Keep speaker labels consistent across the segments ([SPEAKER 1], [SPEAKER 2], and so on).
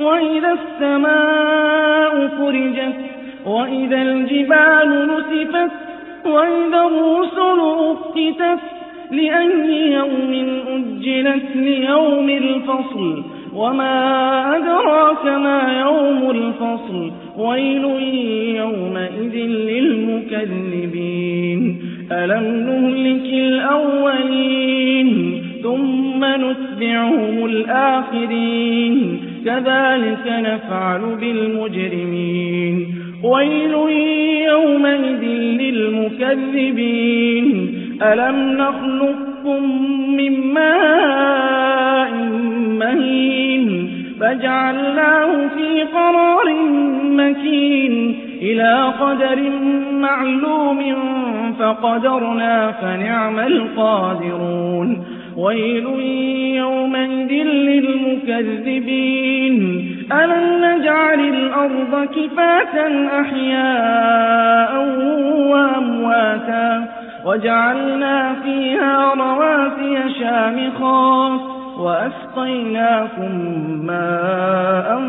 [SPEAKER 1] وإذا السماء فرجت وإذا الجبال نسفت وإذا الرسل أقتت لأي يوم أجلت ليوم الفصل وما أدراك ما يوم الفصل ويل يومئذ للمكذبين. ألم نهلك الأولين ثم نتبعهم الآخرين. كذلك نفعل بالمجرمين. ويل يومئذ للمكذبين. ألم نخلقكم من ماء مهين فجعلناه في قرار مكين. إلى قدر معلوم فقدرنا فنعم القادرون. ويل يومئذ للمكذبين ألم نجعل الأرض كفاة أحياء وأمواتا وجعلنا فيها رواسي شامخات وأسقيناكم ماء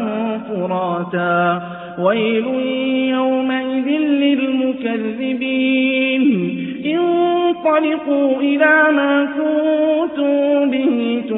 [SPEAKER 1] فراتا. ويل يومئذ للمكذبين. انطلقوا إلى ما كنتم به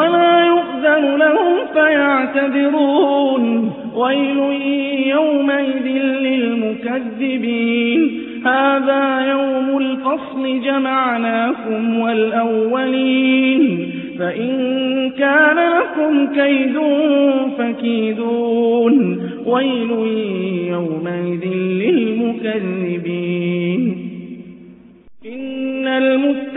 [SPEAKER 1] ولا يؤذن لهم فيعتذرون ويل يومئذ للمكذبين هذا يوم الفصل جمعناكم والأولين فإن كان لكم كيد فكيدون ويل يومئذ للمكذبين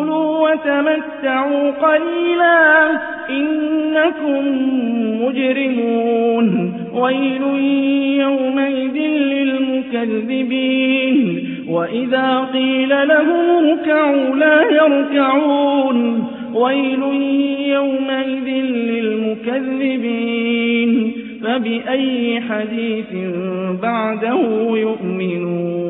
[SPEAKER 1] كلوا وتمتعوا قليلا إنكم مجرمون ويل يومئذ للمكذبين وإذا قيل لهم اركعوا لا يركعون ويل يومئذ للمكذبين فبأي حديث بعده يؤمنون